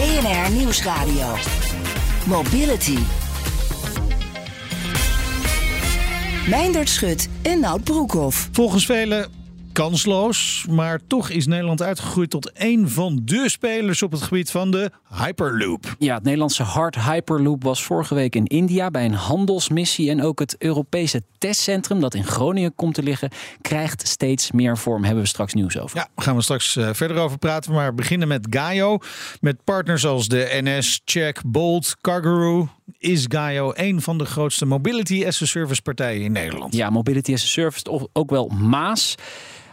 BNR Nieuwsradio. Mobility. Meindert Schut en Nout Broekhoff. Volgens velen kansloos, maar toch is Nederland uitgegroeid tot een van de spelers op het gebied van de Hyperloop. Ja, het Nederlandse Hard Hyperloop was vorige week in India bij een handelsmissie. En ook het Europese testcentrum dat in Groningen komt te liggen, krijgt steeds meer vorm. Hebben we straks nieuws over. Ja, gaan we straks uh, verder over praten. Maar beginnen met Gaio. Met partners als de NS, Check, Bolt, Cargaroo. Is Gaio een van de grootste mobility as a service partijen in Nederland? Ja, mobility as a service, of ook wel Maas.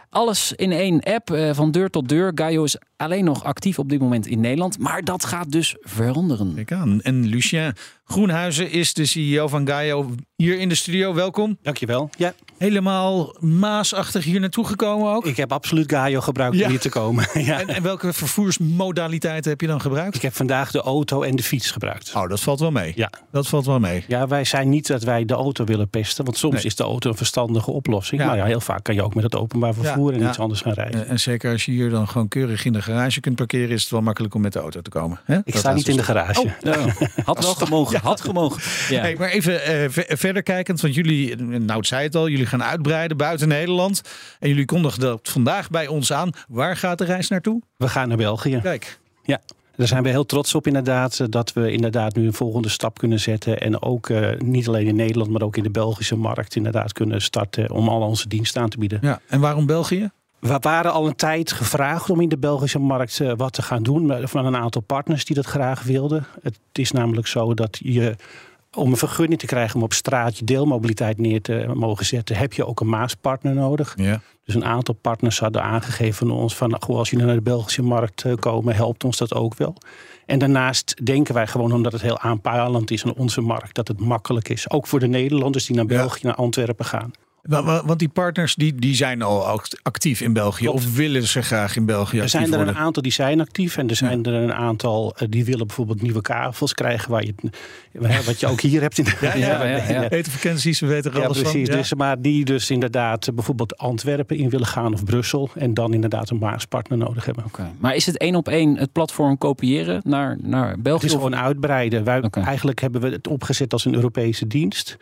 Alles in één app, uh, van deur tot deur. Gaio is alleen nog actief op dit moment in Nederland. Maar dat gaat dus veranderen. Kijk aan. En Lucien Groenhuizen is de CEO van Gaio hier in de studio. Welkom. Dankjewel. Ja. Helemaal maasachtig hier naartoe gekomen ook? Ik heb absoluut Gaio gebruikt ja. om hier te komen. ja. en, en, welke vervoersmodaliteiten heb je dan gebruikt? Ik heb vandaag de auto en de fiets gebruikt. Oh, dat valt wel mee. Ja. Dat valt wel mee. Ja, wij zijn niet dat wij de auto willen pesten. Want soms nee. is de auto een verstandige oplossing. Ja. Maar ja, heel vaak kan je ook met het openbaar vervoer en iets anders gaan rijden. En, en zeker als je hier dan gewoon keurig in de garage kunt parkeren, is het wel makkelijk om met de auto te komen. Hè? Ik dat sta niet in de garage. Oh, nou, had wel gemogen. Had gemogen. Ja. Hey, maar even uh, verder kijkend, want jullie, nou het zei het al, jullie gaan uitbreiden buiten Nederland. En jullie kondigen dat vandaag bij ons aan. Waar gaat de reis naartoe? We gaan naar België. Kijk. Ja. Daar zijn we heel trots op inderdaad. Dat we inderdaad nu een volgende stap kunnen zetten. En ook uh, niet alleen in Nederland, maar ook in de Belgische markt inderdaad kunnen starten. Om al onze diensten aan te bieden. Ja, en waarom België? We waren al een tijd gevraagd om in de Belgische markt uh, wat te gaan doen. Van een aantal partners die dat graag wilden. Het is namelijk zo dat je om een vergunning te krijgen om op straat je deelmobiliteit neer te mogen zetten, heb je ook een maaspartner nodig. Ja. Dus een aantal partners hadden aangegeven aan ons van goh, als jullie naar de Belgische markt komen, helpt ons dat ook wel. En daarnaast denken wij gewoon omdat het heel aanpalend is aan onze markt, dat het makkelijk is. Ook voor de Nederlanders die naar België, ja. naar Antwerpen gaan. Want die partners die, die zijn al actief in België Klopt. of willen ze graag in België Er zijn er worden? een aantal die zijn actief en er zijn ja. er een aantal die willen bijvoorbeeld nieuwe kavels krijgen waar je wat je ook hier hebt in de ja, ja, ja, ja. etenvakanties, we weten er ja, alles precies. van. Dus, maar die dus inderdaad bijvoorbeeld Antwerpen in willen gaan of Brussel en dan inderdaad een maaspartner nodig hebben. Okay. Maar is het één op één het platform kopiëren naar, naar België? Het is gewoon uitbreiden. Wij, okay. Eigenlijk hebben we het opgezet als een Europese dienst.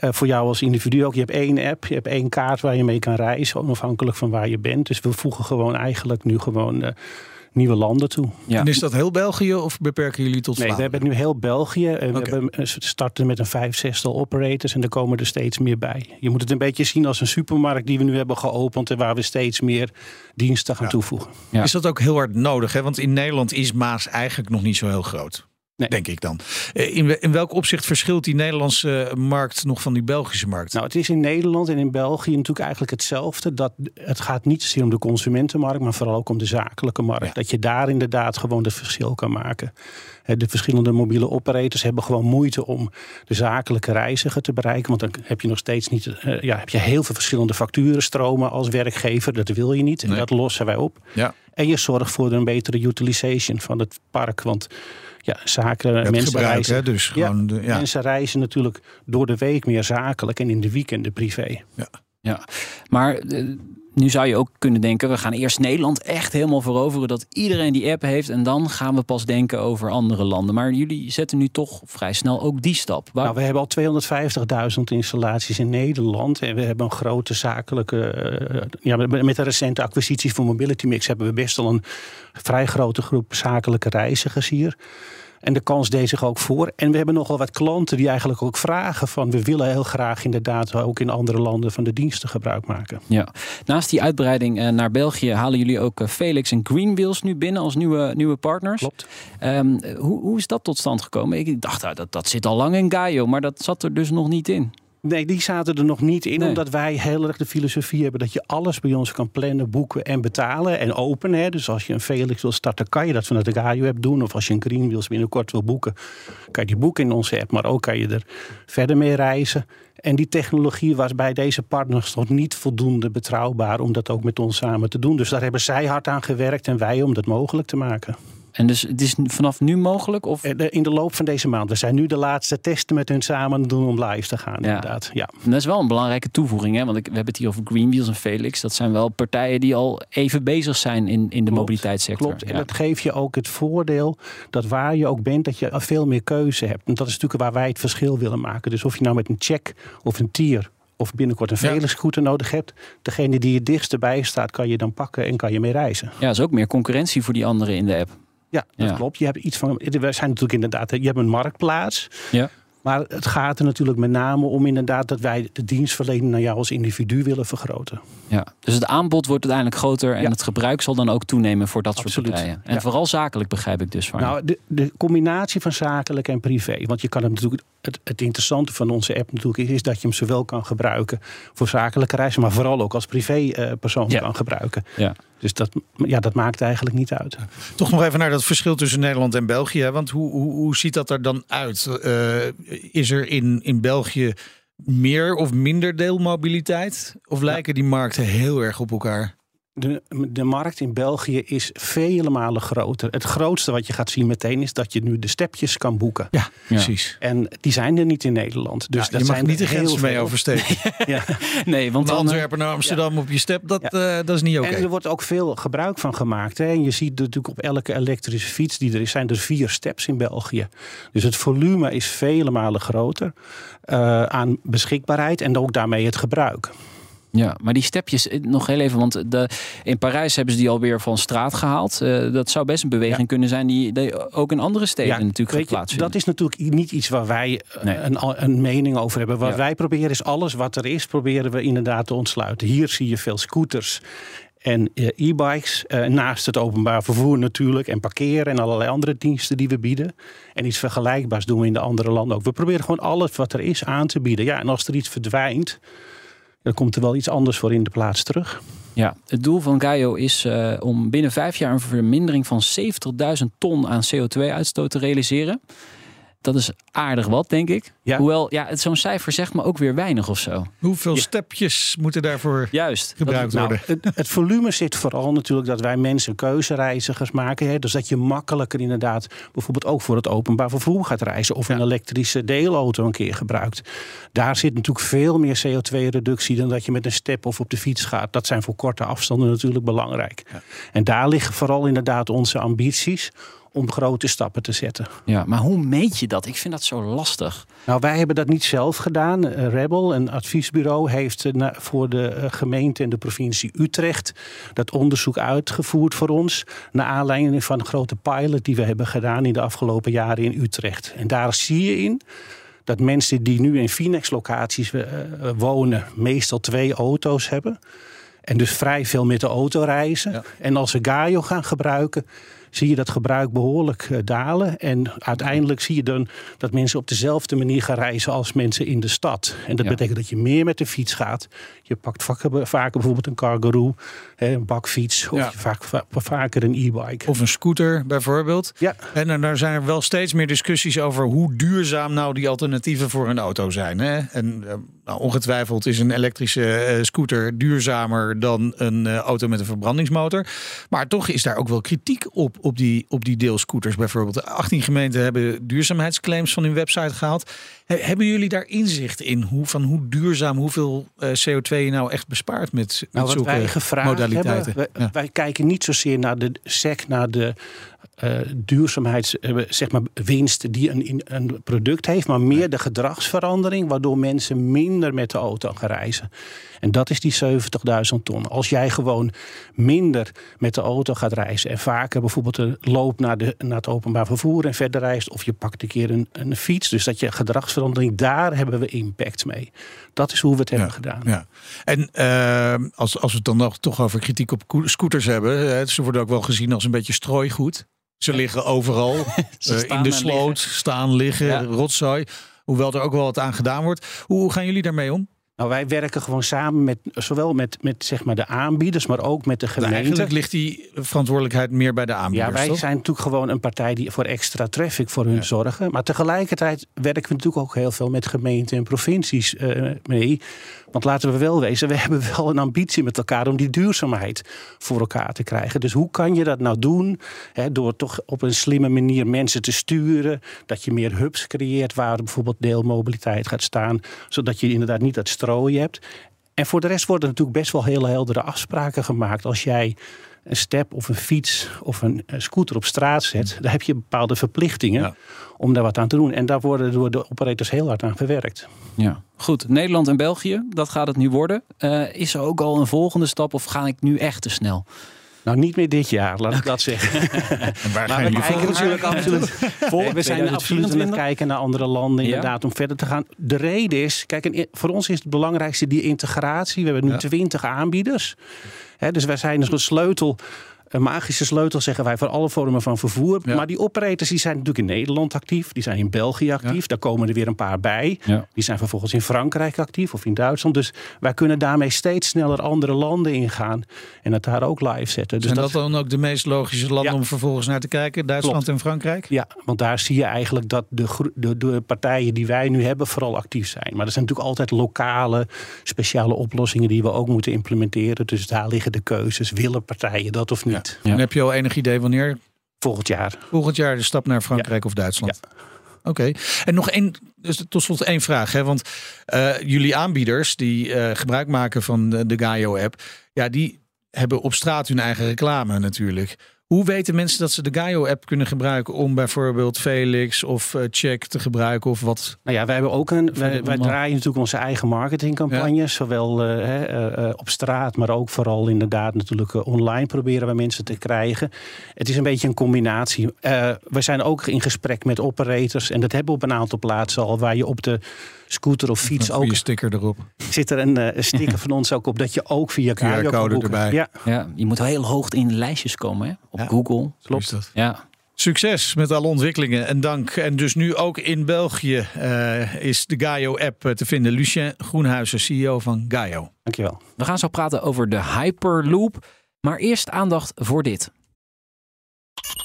Uh, voor jou als individu ook. Je hebt één app, je hebt één kaart waar je mee kan reizen, onafhankelijk van waar je bent. Dus we voegen gewoon eigenlijk nu gewoon uh, nieuwe landen toe. Ja. En is dat heel België of beperken jullie tot Nee, Vlaanderen? we hebben nu heel België. Uh, okay. We hebben, starten met een vijf, zestal operators en er komen er steeds meer bij. Je moet het een beetje zien als een supermarkt die we nu hebben geopend en waar we steeds meer diensten gaan ja. toevoegen. Ja. Is dat ook heel hard nodig? Hè? Want in Nederland is Maas eigenlijk nog niet zo heel groot. Nee. Denk ik dan. In, in welk opzicht verschilt die Nederlandse markt nog van die Belgische markt? Nou, het is in Nederland en in België natuurlijk eigenlijk hetzelfde. Dat, het gaat niet zozeer om de consumentenmarkt, maar vooral ook om de zakelijke markt. Ja. Dat je daar inderdaad gewoon het verschil kan maken. De verschillende mobiele operators hebben gewoon moeite om de zakelijke reiziger te bereiken. Want dan heb je nog steeds niet. Uh, ja, heb je heel veel verschillende facturenstromen als werkgevers. Dat wil je niet. En Nee. dat lossen wij op. Ja. En je zorgt voor een betere utilization van het park. Want ja, zaken, Het mensen gebruik, reizen. hè? Dus Ja, gewoon de, ja. Mensen reizen natuurlijk door de week meer zakelijk en in de weekenden privé. Ja, maar eh, nu zou je ook kunnen denken, we gaan eerst Nederland echt helemaal veroveren, dat iedereen die app heeft en dan gaan we pas denken over andere landen. Maar jullie zetten nu toch vrij snel ook die stap. Nou, we hebben al 250.000 installaties in Nederland. En we hebben een grote zakelijke. eh, ja, met de recente acquisities voor Mobility Mix hebben we best al een vrij grote groep zakelijke reizigers hier. En de kans deed zich ook voor. En we hebben nogal wat klanten die eigenlijk ook vragen van... we willen heel graag inderdaad ook in andere landen van de diensten gebruik maken. Ja. Naast die uitbreiding eh, naar België halen jullie ook eh, Felix en Greenwheels nu binnen als nieuwe, nieuwe partners. Klopt. Ehm, hoe, hoe is dat tot stand gekomen? Ik dacht, nou, dat, dat zit al lang in Gaio, maar dat zat er dus nog niet in. Nee, die zaten er nog niet in, Nee. omdat wij heel erg de filosofie hebben dat je alles bij ons kan plannen, boeken en betalen en openen. Hè. Dus als je een Felix wil starten, kan je dat vanuit de Radio app doen. Of als je een Greenwheels binnenkort wil boeken, kan je die boeken in onze app, maar ook kan je er verder mee reizen. En die technologie was bij deze partners nog niet voldoende betrouwbaar om dat ook met ons samen te doen. Dus daar hebben zij hard aan gewerkt en wij om dat mogelijk te maken. En dus het is vanaf nu mogelijk? Of? Eh, In de loop van deze maand. We zijn nu de laatste testen met hun samen doen om live te gaan. Ja. Inderdaad. Ja. En Dat is wel een belangrijke toevoeging, hè? want ik, we hebben het hier over Greenwheels en Felix. Dat zijn wel partijen die al even bezig zijn in, in de Klopt, mobiliteitssector. Klopt. En dat geeft je ook het voordeel dat waar je ook bent, dat je veel meer keuze hebt. En dat is natuurlijk waar wij het verschil willen maken. Dus of je nou met een check of een tier of binnenkort een Ja. Felix scooter nodig hebt, degene die het dichtst erbij staat, kan je dan pakken en kan je mee reizen. ja, is ook meer concurrentie voor die anderen in de app. Ja, dat Ja. klopt. Je hebt iets van. We zijn natuurlijk inderdaad. Je hebt een marktplaats. Ja. Maar het gaat er natuurlijk met name om inderdaad dat wij de dienstverlening naar jou als individu willen vergroten. Ja. Dus het aanbod wordt uiteindelijk groter en Ja. het gebruik zal dan ook toenemen voor dat soort partijen. En Ja. vooral zakelijk begrijp ik dus van. Nou, de, de combinatie van zakelijk en privé. Want je kan het natuurlijk. Het, het interessante van onze app natuurlijk is, is dat je hem zowel kan gebruiken voor zakelijke reizen, maar vooral ook als privépersoon Ja. kan gebruiken. ja. Dus dat, ja, dat maakt eigenlijk niet uit. Toch nog even naar dat verschil tussen Nederland en België. hè? Want hoe, hoe, hoe ziet dat er dan uit? Eh, is er in, in België meer of minder deelmobiliteit? Of lijken die markten heel erg op elkaar? De, de markt in België is vele malen groter. Het grootste wat je gaat zien meteen is dat je nu de stepjes kan boeken. Ja, precies. En die zijn er niet in Nederland. Dus Ja, dat je mag zijn niet de heel grens mee oversteken. Ja. Nee, want Van dan, eh, Antwerpen naar Amsterdam op je step, dat, Ja. eh, dat is niet oké. En er wordt ook veel gebruik van gemaakt. Hè. En je ziet natuurlijk op elke elektrische fiets die er is, zijn er vier steps in België. Dus het volume is vele malen groter eh, aan beschikbaarheid en ook daarmee het gebruik. Ja, maar die stepjes, eh, nog heel even, want de, in Parijs hebben ze die alweer van straat gehaald. Eh, dat zou best een beweging Ja. kunnen zijn die, die ook in andere steden natuurlijk gaat plaatsvinden. dat is natuurlijk niet iets waar wij eh, Nee. een, een mening over hebben. Wat Ja. wij proberen is alles wat er is, proberen we inderdaad te ontsluiten. Hier zie je veel scooters en eh, e-bikes. eh, naast het openbaar vervoer natuurlijk. En parkeren en allerlei andere diensten die we bieden. En iets vergelijkbaars doen we in de andere landen ook. We proberen gewoon alles wat er is aan te bieden. Ja, en als er iets verdwijnt, dan komt er wel iets anders voor in de plaats terug. Ja, het doel van Gaio is eh, om binnen vijf jaar een vermindering van 70.000 ton aan CO2-uitstoot te realiseren. Dat is aardig wat, denk ik. Ja. Hoewel, ja, het- zo'n cijfer zegt me ook weer weinig of zo. Hoeveel Ja. stepjes moeten daarvoor Juist. gebruikt Dat- worden? Nou, het, het volume zit vooral natuurlijk dat wij mensen keuzereizigers maken. Hè? Dus dat je makkelijker inderdaad bijvoorbeeld ook voor het openbaar vervoer gaat reizen. Of een elektrische deelauto een keer gebruikt. Daar zit natuurlijk veel meer CO2-reductie dan dat je met een step of op de fiets gaat. Dat zijn voor korte afstanden natuurlijk belangrijk. En daar liggen vooral inderdaad onze ambities om grote stappen te zetten. ja, maar hoe meet je dat? Ik vind dat zo lastig. Nou, wij hebben dat niet zelf gedaan. Eh, Rebel, een adviesbureau, heeft eh, voor de eh, gemeente en de provincie Utrecht dat onderzoek uitgevoerd voor ons. Naar aanleiding van een grote pilot die we hebben gedaan in de afgelopen jaren in Utrecht. En daar zie je in dat mensen die nu in Finex-locaties wonen, meestal twee auto's hebben. En dus vrij veel met de auto reizen. Ja. En als ze Gaio gaan gebruiken, zie je dat gebruik behoorlijk eh, dalen. En uiteindelijk zie je dan dat mensen op dezelfde manier gaan reizen als mensen in de stad. En dat Ja. betekent dat je meer met de fiets gaat. Je pakt vaker, vaker bijvoorbeeld een Kangaroo, hè, een bakfiets. Of Ja. je vaak, va- vaker een e-bike. Of een scooter bijvoorbeeld. Ja. En dan- daar zijn er wel steeds meer discussies over hoe duurzaam nou die alternatieven voor een auto zijn. Hè? En eh, nou, ongetwijfeld is een elektrische eh, scooter duurzamer dan een eh, auto met een verbrandingsmotor. Maar toch is daar ook wel kritiek op, op die, op die deelscooters bijvoorbeeld. 18 gemeenten hebben duurzaamheidsclaims van hun website gehaald. He- hebben jullie daar inzicht in hoe, van hoe duurzaam, hoeveel eh, CO2 je nou echt bespaart met, met Nou, wat wij gevraagd modaliteiten? hebben, wij, Ja. wij kijken niet zozeer naar de SEC, naar de eh duurzaamheids, eh, zeg maar, winst die een, een product heeft, maar meer de gedragsverandering, waardoor mensen minder met de auto gaan reizen. En dat is die 70.000 ton. Als jij gewoon minder met de auto gaat reizen en vaker bijvoorbeeld een loop naar, de, naar het openbaar vervoer en verder reist, of je pakt een keer een, een fiets, dus dat je gedragsverandering, daar hebben we impact mee. Dat is hoe we het hebben gedaan. Ja. En eh, als, als we het dan nog toch over kritiek op scooters hebben, hè, ze worden ook wel gezien als een beetje strooigoed. Ze liggen overal, Ze eh, in de sloot, liggen. staan, liggen, Ja. rotzooi. Hoewel er ook wel wat aan gedaan wordt. Hoe, hoe gaan jullie daarmee om? Nou, wij werken gewoon samen met zowel met, met zeg maar de aanbieders, maar ook met de Nou, gemeente. Eigenlijk ligt die verantwoordelijkheid meer bij de aanbieders. Ja, wij toch? zijn natuurlijk gewoon een partij die voor extra traffic voor hun zorgen. Maar tegelijkertijd werken we natuurlijk ook heel veel met gemeenten en provincies eh, mee. Want laten we wel wezen, we hebben wel een ambitie met elkaar om die duurzaamheid voor elkaar te krijgen. Dus hoe kan je dat nou doen? Door toch op een slimme manier mensen te sturen. Dat je meer hubs creëert waar bijvoorbeeld deelmobiliteit gaat staan. Zodat je inderdaad niet dat strooien hebt. En voor de rest worden natuurlijk best wel hele heldere afspraken gemaakt. Als jij een step of een fiets of een scooter op straat zet, dan heb je bepaalde verplichtingen Ja. om daar wat aan te doen. En daar worden door de operators heel hard aan gewerkt. Ja, goed. Nederland en België, dat gaat het nu worden. Eh, is er ook al een volgende stap of ga ik nu echt te snel? Nou, niet meer dit jaar, laat ik dat zeggen. Waar Maar gaan we kijken natuurlijk absoluut. Nee, we zijn absoluut aan het 2024? kijken naar andere landen, Ja. inderdaad, om verder te gaan. De reden is, kijk, voor ons is het belangrijkste die integratie. We hebben nu Ja. 20 aanbieders. Hè, dus wij zijn dus een sleutel. Een magische sleutel zeggen wij voor alle vormen van vervoer. Ja. Maar die operators die zijn natuurlijk in Nederland actief. Die zijn in België actief. Daar komen er weer een paar bij. Ja. Die zijn vervolgens in Frankrijk actief of in Duitsland. Dus wij kunnen daarmee steeds sneller andere landen ingaan. En het daar ook live zetten. Dus Zijn dat dan ook de meest logische landen om vervolgens naar te kijken? Duitsland Klopt. en Frankrijk? Ja, want daar zie je eigenlijk dat de, de, de partijen die wij nu hebben vooral actief zijn. Maar er zijn natuurlijk altijd lokale, speciale oplossingen die we ook moeten implementeren. Dus daar liggen de keuzes. Willen partijen dat of niet? Ja. En heb je al enig idee wanneer Volgend jaar. volgend jaar de stap naar Frankrijk of Duitsland? Oké. En nog één, dus tot slot één vraag. Hè? Want eh, jullie aanbieders die eh, gebruik maken van de, de Gaio-app, ja, die hebben op straat hun eigen reclame natuurlijk. Hoe weten mensen dat ze de Gaio-app kunnen gebruiken om bijvoorbeeld Felix of eh, Check te gebruiken of wat? Nou ja, wij hebben ook een. Wij, draaien natuurlijk onze eigen marketingcampagnes. Zowel eh, eh, op straat, maar ook vooral inderdaad natuurlijk online proberen we mensen te krijgen. Het is een beetje een combinatie. We zijn ook in gesprek met operators. En dat hebben we op een aantal plaatsen al. Waar je op de scooter of fiets Een ook. goede sticker erop. Zit er een, eh, een sticker van ons ook op dat je ook via QR-code erbij. Ja, Ja, je moet wel heel hoog in de lijstjes komen hè? op Ja. Google. Is dat. Ja, Succes met alle ontwikkelingen en dank. En dus nu ook in België eh, is de Gaio-app te vinden. Lucien Groenhuizen, CEO van Gaio. dankjewel. we gaan zo praten over de Hyperloop. Maar eerst aandacht voor dit.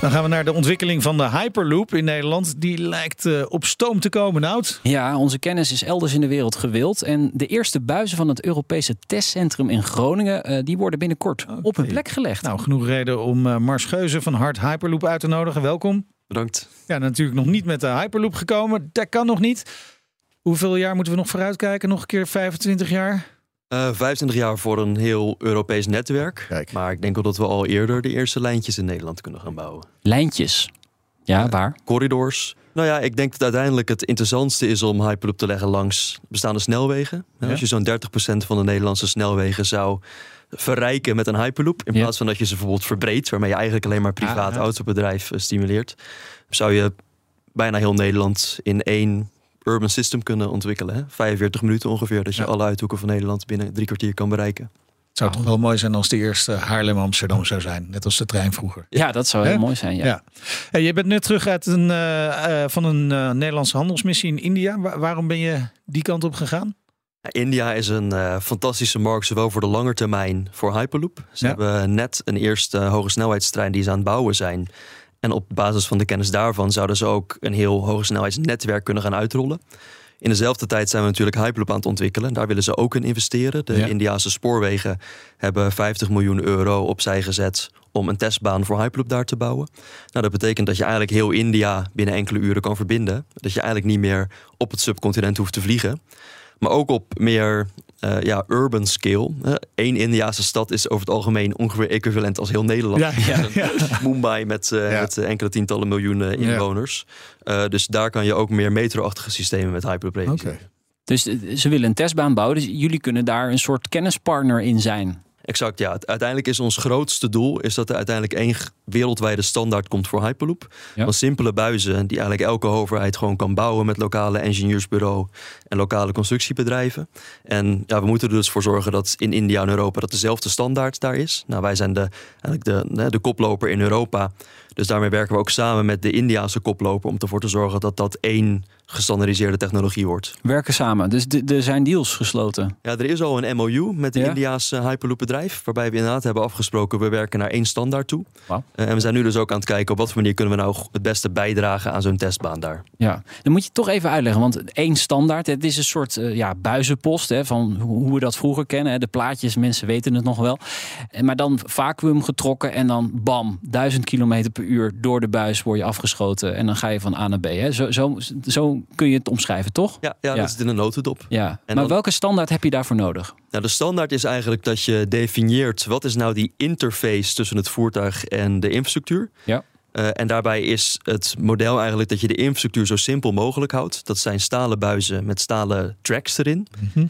Dan gaan we naar de ontwikkeling van de Hyperloop in Nederland. Die lijkt eh, op stoom te komen, Nout. Ja, onze kennis is elders in de wereld gewild. En de eerste buizen van het Europese testcentrum in Groningen... eh, die worden binnenkort op hun plek gelegd. Nou, genoeg reden om eh, Mars Geuze van Hard Hyperloop uit te nodigen. Welkom. Bedankt. Ja, natuurlijk nog niet met de Hyperloop gekomen. Dat kan nog niet. Hoeveel jaar moeten we nog vooruitkijken? Nog een keer 25 jaar? Eh 25 jaar voor een heel Europees netwerk. Kijk. Maar ik denk wel dat we al eerder de eerste lijntjes in Nederland kunnen gaan bouwen. Lijntjes. Ja, waar? Corridors. Nou ja, ik denk dat uiteindelijk het interessantste is om Hyperloop te leggen langs bestaande snelwegen. Ja. Als je zo'n 30% van de Nederlandse snelwegen zou verrijken met een Hyperloop. In Ja. plaats van dat je ze bijvoorbeeld verbreedt, waarmee je eigenlijk alleen maar privaat Ah, ja. autobedrijf eh, stimuleert. Zou je bijna heel Nederland in één urban system kunnen ontwikkelen. Hè? 45 minuten ongeveer, dat je Ja. alle uithoeken van Nederland binnen drie kwartier kan bereiken. Het zou toch wel mooi zijn als de eerste Haarlem-Amsterdam zou zijn. Net als de trein vroeger. Ja, dat zou heel mooi zijn. Ja. Ja. Hey, je bent net terug uit een, eh, eh, van een eh, Nederlandse handelsmissie in India. Wa- waarom ben je die kant op gegaan? India is een eh, fantastische markt, zowel voor de lange termijn voor Hyperloop. Ze Ja. hebben net een eerste hoge snelheidstrein die ze aan het bouwen zijn. En op basis van de kennis daarvan zouden ze ook een heel hoge snelheidsnetwerk kunnen gaan uitrollen. In dezelfde tijd zijn we natuurlijk Hyperloop aan het ontwikkelen. Daar willen ze ook in investeren. De Ja. Indiase spoorwegen hebben 50 miljoen euro opzij gezet om een testbaan voor Hyperloop daar te bouwen. Nou, dat betekent dat je eigenlijk heel India binnen enkele uren kan verbinden. Dat je eigenlijk niet meer op het subcontinent hoeft te vliegen. Maar ook op meer eh, ja, urban scale. Eén Indiase stad is over het algemeen ongeveer equivalent als heel Nederland. Ja, ja, ja. Mumbai met, eh, Ja. met eh, enkele tientallen miljoenen Ja. inwoners. Eh, dus daar kan je ook meer metro-achtige systemen met. Oké. Dus eh, ze willen een testbaan bouwen. Dus jullie kunnen daar een soort kennispartner in zijn. Exact, ja. Uiteindelijk is ons grootste doel is dat er uiteindelijk één wereldwijde standaard komt voor Hyperloop. Ja. Van simpele buizen die eigenlijk elke overheid gewoon kan bouwen met lokale ingenieursbureau en lokale constructiebedrijven. En ja, we moeten er dus voor zorgen dat in India en Europa dat dezelfde standaard daar is. Nou, wij zijn de, eigenlijk de, de koploper in Europa. Dus daarmee werken we ook samen met de Indiaanse koploper om ervoor te zorgen dat dat één gestandardiseerde technologie wordt. Werken samen. Dus er zijn deals gesloten. Ja, er is al een MOU met een Ja? Indiaanse Hyperloop bedrijf. Waarbij we inderdaad hebben afgesproken, we werken naar één standaard toe. Eh, en we zijn nu dus ook aan het kijken op wat voor manier kunnen we nou het beste bijdragen aan zo'n testbaan daar. Ja, dan moet je toch even uitleggen. Want één standaard, het is een soort eh, ja, buizenpost hè, van hoe we dat vroeger kennen. Hè. De plaatjes, mensen weten het nog wel. En Maar dan vacuüm getrokken en dan bam, duizend kilometer per uur door de buis word je afgeschoten. En dan ga je van A naar B. Hè. Zo, zo, zo kun je het omschrijven, toch? Ja, ja, Ja. dat zit in een notendop. Ja. En maar dan- welke standaard heb je daarvoor nodig? Nou, de standaard is eigenlijk dat je definieert wat is nou die interface tussen het voertuig en de infrastructuur. Ja. Eh, en daarbij is het model eigenlijk dat je de infrastructuur zo simpel mogelijk houdt. Dat zijn stalen buizen met stalen tracks erin.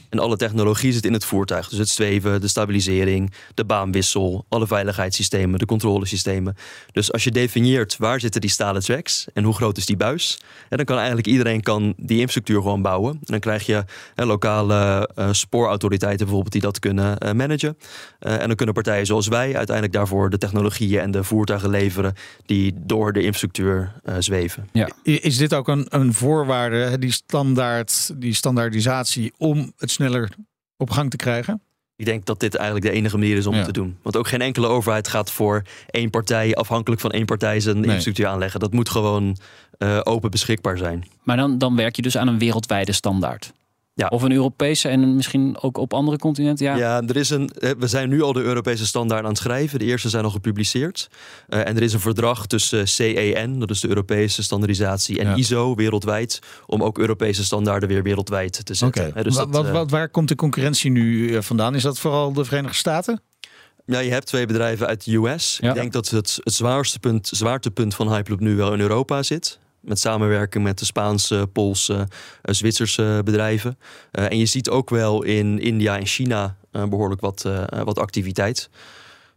En alle technologie zit in het voertuig. Dus het zweven, de stabilisering, de baanwissel, alle veiligheidssystemen, de controlesystemen. Dus als je definieert waar zitten die stalen tracks en hoe groot is die buis, en dan kan eigenlijk iedereen kan die infrastructuur gewoon bouwen. En dan krijg je hè, lokale eh, spoorautoriteiten bijvoorbeeld die dat kunnen eh, managen. En dan kunnen partijen zoals wij uiteindelijk daarvoor de technologieën en de voertuigen leveren die door de infrastructuur eh, zweven. Ja. Is dit ook een, een voorwaarde, hè, die standaard, die standaardisatie, om het sneller op gang te krijgen? Ik denk dat dit eigenlijk de enige manier is om Ja. het te doen. Want ook geen enkele overheid gaat voor één partij, afhankelijk van één partij, zijn infrastructuur aanleggen. Dat moet gewoon eh, open beschikbaar zijn. Maar dan, dan werk je dus aan een wereldwijde standaard. Ja. Of een Europese en misschien ook op andere continenten. Ja. Ja, er is een, eh, we zijn nu al de Europese standaard aan het schrijven. De eerste zijn al gepubliceerd. Eh, en er is een verdrag tussen CEN, dat is de Europese standaardisatie, en Ja. ISO wereldwijd, om ook Europese standaarden weer wereldwijd te zetten. Oké. Hè, dus dat, wat, eh, wat, waar komt de concurrentie nu eh, vandaan? Is dat vooral de Verenigde Staten? Ja, je hebt twee bedrijven uit de US. Ja. Ik denk dat het, het zwaarste punt, zwaartepunt van Hyperloop nu wel in Europa zit. Met samenwerking met de Spaanse, Poolse, eh, Zwitserse bedrijven. Eh, en je ziet ook wel in India en China eh, behoorlijk wat, wat activiteit.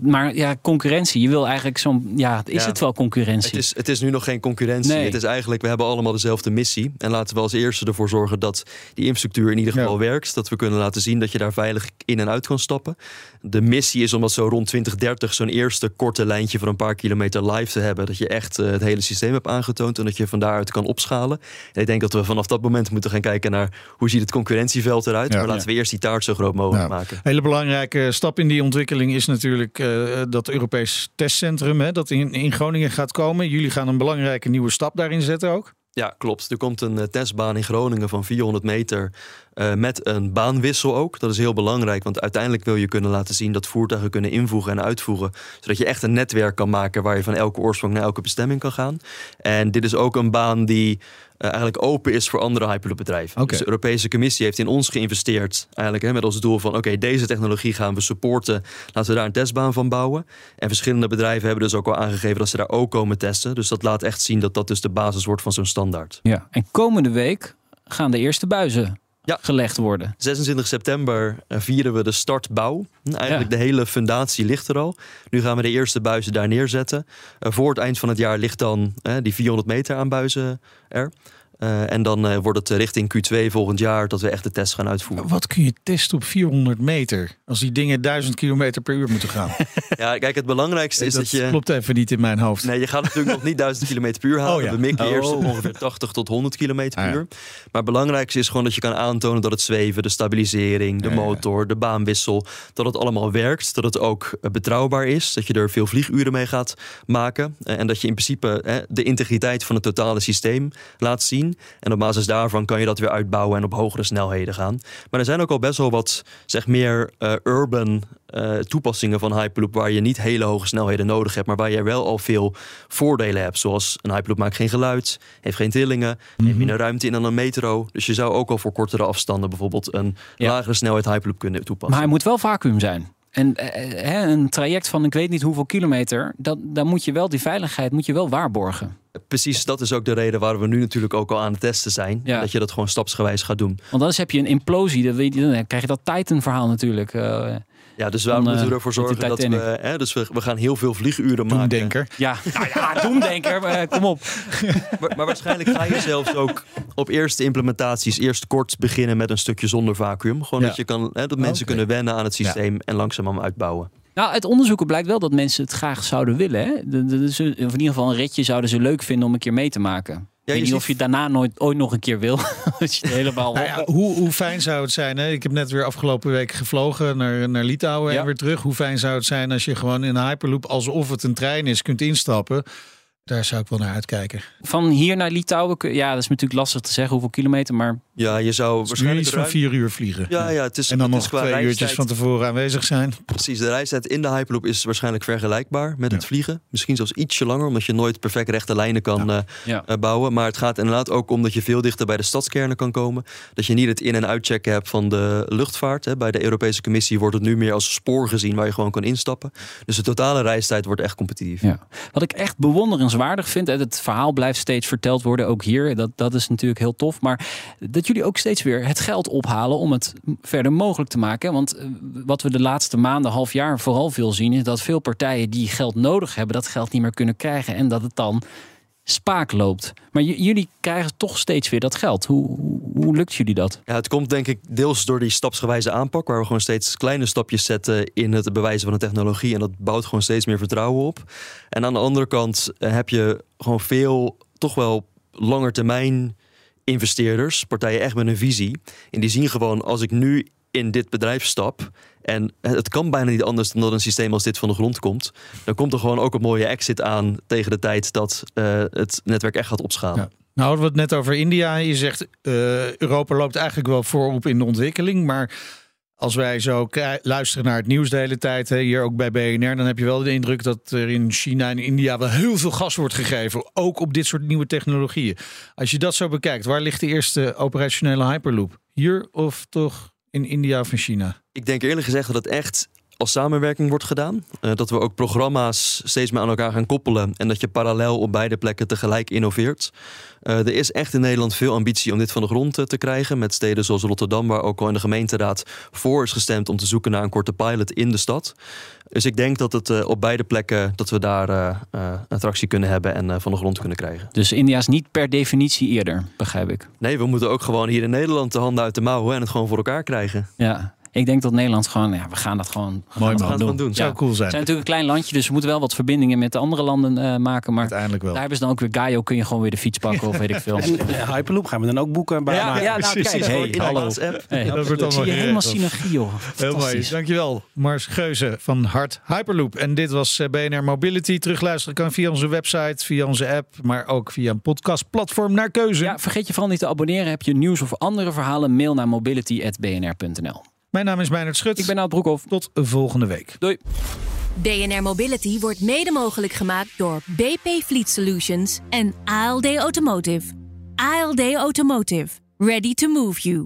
Maar ja, concurrentie. Je wil eigenlijk zo'n. Ja, is Ja. het wel concurrentie? Het is, het is nu nog geen concurrentie. Nee. Het is eigenlijk, we hebben allemaal dezelfde missie. En laten we als eerste ervoor zorgen dat die infrastructuur in ieder Ja. geval werkt. Dat we kunnen laten zien dat je daar veilig in en uit kan stappen. De missie is om dat zo rond 2030 zo'n eerste korte lijntje van een paar kilometer live te hebben. Dat je echt eh, het hele systeem hebt aangetoond en dat je van daaruit kan opschalen. En ik denk dat we vanaf dat moment moeten gaan kijken naar hoe ziet het concurrentieveld eruit. Ja. maar laten we eerst die taart zo groot mogelijk Ja. maken. Een hele belangrijke stap in die ontwikkeling is natuurlijk eh, dat Europees testcentrum hè, dat in, in Groningen gaat komen. Jullie gaan een belangrijke nieuwe stap daarin zetten ook. Ja, klopt. Er komt een eh, testbaan in Groningen van 400 meter eh, met een baanwissel ook. Dat is heel belangrijk, want uiteindelijk wil je kunnen laten zien dat voertuigen kunnen invoegen en uitvoegen. Zodat je echt een netwerk kan maken waar je van elke oorsprong naar elke bestemming kan gaan. En dit is ook een baan die eh, eigenlijk open is voor andere Hyperloop-bedrijven. Oké. Dus de Europese Commissie heeft in ons geïnvesteerd. Eigenlijk hè, met als doel van: oké, deze technologie gaan we supporten. Laten we daar een testbaan van bouwen. En verschillende bedrijven hebben dus ook al aangegeven dat ze daar ook komen testen. Dus dat laat echt zien dat dat dus de basis wordt van zo'n standaard. Ja. En komende week gaan de eerste buizen Ja. gelegd worden. 26 september eh, vieren we de startbouw. Eigenlijk de hele fundatie ligt er al. Nu gaan we de eerste buizen daar neerzetten. Eh, voor het eind van het jaar ligt dan eh, die 400 meter aan buizen er. Eh, en dan eh, wordt het eh, richting Q2 volgend jaar dat we echt de test gaan uitvoeren. Wat kun je testen op 400 meter als die dingen 1000 kilometer per uur moeten gaan? Ja, kijk, het belangrijkste is dat dat je. klopt even niet in mijn hoofd. Nee, je gaat natuurlijk nog niet 1000 km per uur halen. Oh ja. We mikken eerst Oh. op ongeveer 80 tot 100 km per Ah ja. uur. Maar het belangrijkste is gewoon dat je kan aantonen dat het zweven, de stabilisering, de Ja, motor, de baanwissel, dat het allemaal werkt. Dat het ook betrouwbaar is. Dat je er veel vlieguren mee gaat maken. En dat je in principe de integriteit van het totale systeem laat zien. En op basis daarvan kan je dat weer uitbouwen en op hogere snelheden gaan. Maar er zijn ook al best wel wat, zeg meer, eh, urban eh, toepassingen van Hyperloop waar je niet hele hoge snelheden nodig hebt, maar waar je wel al veel voordelen hebt. Zoals een Hyperloop maakt geen geluid, heeft geen trillingen, neemt minder ruimte in dan een metro. Dus je zou ook al voor kortere afstanden bijvoorbeeld een Ja. lagere snelheid Hyperloop kunnen toepassen. Maar hij moet wel vacuüm zijn. En eh, hè, een traject van ik weet niet hoeveel kilometer, dat, dan moet je wel die veiligheid moet je wel waarborgen. Precies, dat is ook de reden waarom we nu natuurlijk ook al aan het testen zijn. Ja. Dat je dat gewoon stapsgewijs gaat doen. Want anders heb je een implosie, dan, weet je, dan krijg je dat Titan-verhaal natuurlijk. eh, Ja, dus waar Dan, moeten we eh, ervoor zorgen dat we... Titanic. Hè, dus we, we gaan heel veel vlieguren maken. Doemdenker. Ja, nou ja, doemdenker, maar, eh, kom op. Maar, maar waarschijnlijk ga je zelfs ook op eerste implementaties eerst kort beginnen met een stukje zonder vacuüm. Gewoon Ja. dat, je kan, hè, dat mensen kunnen wennen aan het systeem en langzaamaan uitbouwen. Nou, uit onderzoeken blijkt wel dat mensen het graag zouden willen. Hè? De, de, de- ze- of in ieder geval een ritje zouden ze leuk vinden om een keer mee te maken. Ik weet niet of je het daarna nooit, ooit nog een keer wil. Als je helemaal... Nou ja, hoe, hoe fijn zou het zijn? Hè? Ik heb net weer afgelopen week gevlogen naar, naar Litouwen Ja. en weer terug. Hoe fijn zou het zijn als je gewoon in een Hyperloop, alsof het een trein is, kunt instappen? Daar zou ik wel naar uitkijken. Van hier naar Litouwen, ja, dat is natuurlijk lastig te zeggen hoeveel kilometer, maar Ja, je zou Waarschijnlijk waarschijnlijk iets van ruim- vier uur vliegen. Ja, ja, het is, En dan het is nog qua twee uurtjes van tevoren aanwezig zijn. Precies, de reistijd in de Hyperloop is waarschijnlijk vergelijkbaar met het vliegen. Misschien zelfs ietsje langer, omdat je nooit perfect rechte lijnen kan eh, ja. eh, bouwen. Maar het gaat inderdaad ook om dat je veel dichter bij de stadskernen kan komen. Dat je niet het in- en uitchecken hebt van de luchtvaart. Hè. Bij de Europese Commissie wordt het nu meer als spoor gezien waar je gewoon kan instappen. Dus de totale reistijd wordt echt competitief. Ja. Wat ik echt bewonderenswaardig vind, en het verhaal blijft steeds verteld worden, ook hier, dat, dat is natuurlijk heel tof. Maar dat jullie ook steeds weer het geld ophalen om het verder mogelijk te maken. Want eh, wat we de laatste maanden, half jaar vooral veel zien, is dat veel partijen die geld nodig hebben, dat geld niet meer kunnen krijgen. En dat het dan spaak loopt. Maar jullie krijgen toch steeds weer dat geld. Hoe, hoe, lukt jullie dat? Ja, het komt denk ik deels door die stapsgewijze aanpak, waar we gewoon steeds kleine stapjes zetten in het bewijzen van de technologie. En dat bouwt gewoon steeds meer vertrouwen op. En aan de andere kant eh, heb je gewoon veel, toch wel langetermijn investeerders, partijen echt met een visie. En die zien gewoon, als ik nu in dit bedrijf stap. En het kan bijna niet anders dan dat een systeem als dit van de grond komt. Dan komt er gewoon ook een mooie exit aan tegen de tijd dat eh, het netwerk echt gaat opschalen. Nou hadden we het net over India. Je zegt eh, Europa loopt eigenlijk wel voorop in de ontwikkeling. Maar als wij zo luisteren naar het nieuws de hele tijd, hè, hier ook bij BNR, dan heb je wel de indruk dat er in China en India wel heel veel gas wordt gegeven. Ook op dit soort nieuwe technologieën. Als je dat zo bekijkt, waar ligt de eerste operationele Hyperloop? Hier of toch in India of in China? Ik denk eerlijk gezegd dat het echt als samenwerking wordt gedaan. Eh, dat we ook programma's steeds meer aan elkaar gaan koppelen. En dat je parallel op beide plekken tegelijk innoveert. Eh, er is echt in Nederland veel ambitie om dit van de grond eh, te krijgen. Met steden zoals Rotterdam, waar ook al in de gemeenteraad voor is gestemd om te zoeken naar een korte pilot in de stad. Dus ik denk dat het op beide plekken dat we daar attractie kunnen hebben en van de grond kunnen krijgen. Dus India is niet per definitie eerder, begrijp ik. Nee, we moeten ook gewoon hier in Nederland de handen uit de mouwen en het gewoon voor elkaar krijgen. Ja, ik denk dat Nederland gewoon, ja, we gaan dat gewoon, we Mooi gaan man. doen. Zou Ja. cool We zijn. zijn natuurlijk een klein landje, dus we moeten wel wat verbindingen met de andere landen eh, maken. Maar Uiteindelijk wel. daar hebben ze dan ook weer Gaio, kun je gewoon weer de fiets pakken of weet ik veel. En eh, Hyperloop gaan we dan ook boeken bij Ja, ja, nou, precies. kijk, hey, in de hallo. Hey, Dat wordt allemaal je helemaal synergie, joh. Heel mooi, Fantastisch. dankjewel. Mars Geuze van Hart Hyperloop. En dit was eh, BNR Mobility. Terugluisteren kan via onze website, via onze app, maar ook via een podcastplatform naar keuze. Ja, vergeet je vooral niet te abonneren. Heb je nieuws of andere verhalen, mail naar mobility.bnr.nl. Mijn naam is Meijnerd Schut. Ik ben Nout Broekhoff. Tot volgende week. Doei. BNR Mobility wordt mede mogelijk gemaakt door BP Fleet Solutions en ALD Automotive. ALD Automotive. Ready to move you.